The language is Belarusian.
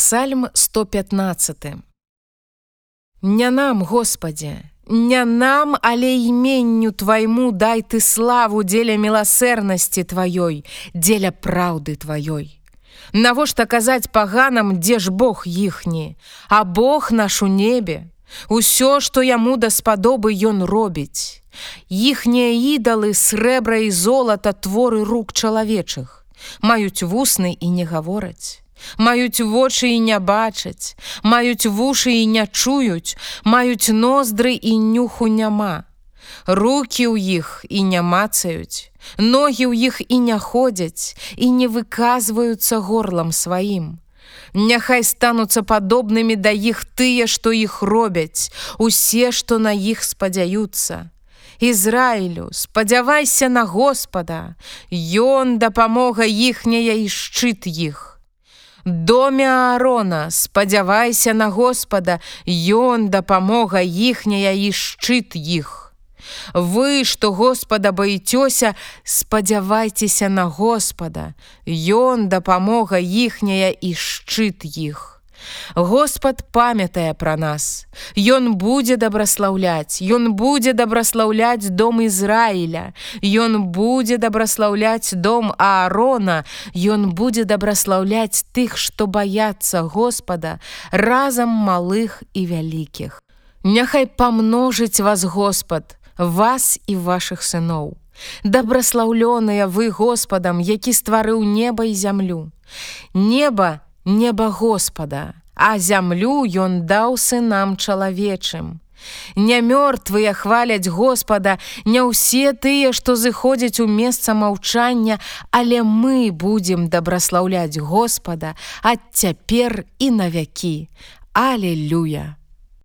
Псальм 115. Не нам, Господе, не нам, але іменню Твайму дай ты славу дзеля міласэрнасці Тваёй, дзеля праўды Тваёй. Навошта казаць паганам, дзе ж Бог іхні, а Бог наш у небе, Усё, што яму даспадобы ён робіць. Іхнія ідалы срэбра і золата творы рук чалавечых, маюць вусны і не гавораць маюць вочы і не бачаць, маюць вушы і не чуюць, маюць ноздры і нюху няма. Рукі ў іх і не мацаюць, ногі ў іх і не ходзяць і не выказваюцца горлам сваім. Няхай стануцца падобнымі да іх тыя, што іх робяць, усе, што на іх спадзяюцца. Ізраілю, спадзявайся на Господа, Ён дапамога іхняя і шчыт іх. Доме Аарона, спадзявайся на Господа, Ён дапамога іхняя і шчыт іх. Вы, што Господа баіцёся, спадзявайцеся на Господа, Ён дапамога іхняя і шчыт іх. Господ памятае пра нас. Ён будзе дабраслаўляць, Ён будзе дабраслаўляць дом Ізраіля. Ён будзе дабраслаўляць дом Аарона, Ён будзе дабраслаўляць тых, што баяцца Господа, разам малых і вялікіх. Няхай памножыць вас Господ, вас і вашых сыноў. Дабраслаўлёныя вы Господам, які стварыў неба і зямлю. Неба, неба Господа, а зямлю ён даў сынам чалавечым. Не мёртвыя хваляць Господа, не ўсе тыя, што зыходзяць у месца маўчання, але мы будзем дабраслаўляць Господа ад цяпер і навякі. Алелюя!